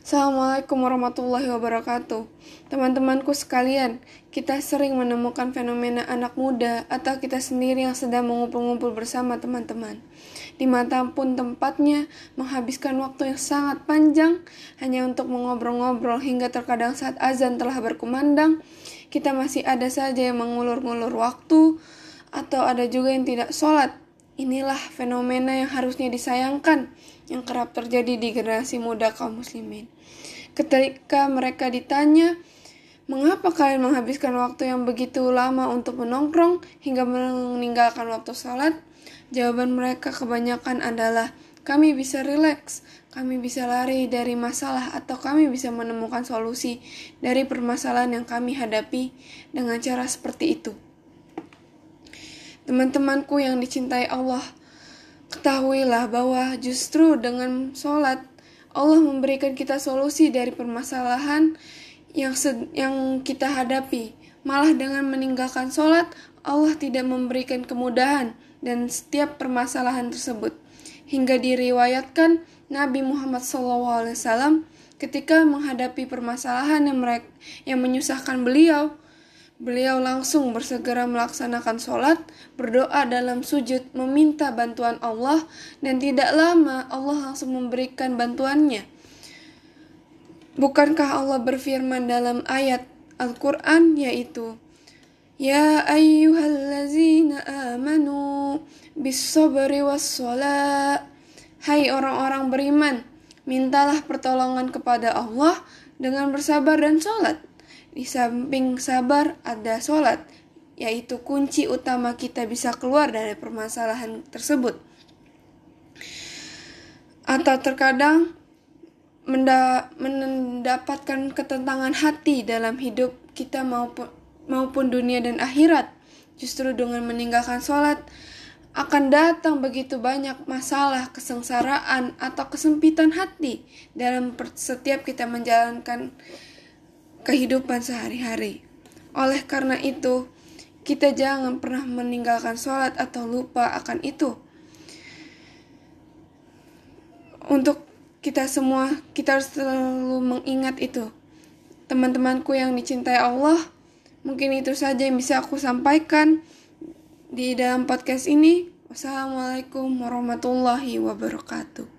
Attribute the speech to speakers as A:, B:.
A: Assalamualaikum warahmatullahi wabarakatuh. Teman-temanku sekalian, kita sering menemukan fenomena anak muda atau kita sendiri yang sedang mengumpul-ngumpul bersama teman-teman. Di mata pun tempatnya menghabiskan waktu yang sangat panjang hanya untuk mengobrol-ngobrol hingga terkadang saat azan telah berkumandang, kita masih ada saja yang mengulur-ngulur waktu atau ada juga yang tidak sholat Inilah fenomena yang harusnya disayangkan yang kerap terjadi di generasi muda kaum muslimin. Ketika mereka ditanya, mengapa kalian menghabiskan waktu yang begitu lama untuk menongkrong hingga meninggalkan waktu salat? Jawaban mereka kebanyakan adalah, kami bisa rileks, kami bisa lari dari masalah, atau kami bisa menemukan solusi dari permasalahan yang kami hadapi dengan cara seperti itu. Teman-temanku yang dicintai Allah, ketahuilah bahwa justru dengan sholat Allah memberikan kita solusi dari permasalahan yang yang kita hadapi. Malah dengan meninggalkan sholat, Allah tidak memberikan kemudahan dan setiap permasalahan tersebut. Hingga diriwayatkan Nabi Muhammad SAW ketika menghadapi permasalahan yang mereka yang menyusahkan beliau, Beliau langsung bersegera melaksanakan sholat, berdoa dalam sujud, meminta bantuan Allah, dan tidak lama Allah langsung memberikan bantuannya. Bukankah Allah berfirman dalam ayat Al-Quran yaitu Ya ayyuhallazina amanu bisabri wassalat Hai orang-orang beriman, mintalah pertolongan kepada Allah dengan bersabar dan sholat. Di samping sabar ada sholat, yaitu kunci utama kita bisa keluar dari permasalahan tersebut. Atau terkadang mendapatkan ketentangan hati dalam hidup kita maupun, maupun dunia dan akhirat. Justru dengan meninggalkan sholat, akan datang begitu banyak masalah, kesengsaraan, atau kesempitan hati dalam setiap kita menjalankan kehidupan sehari-hari. Oleh karena itu, kita jangan pernah meninggalkan sholat atau lupa akan itu. Untuk kita semua, kita harus selalu mengingat itu. Teman-temanku yang dicintai Allah, mungkin itu saja yang bisa aku sampaikan di dalam podcast ini. Wassalamualaikum warahmatullahi wabarakatuh.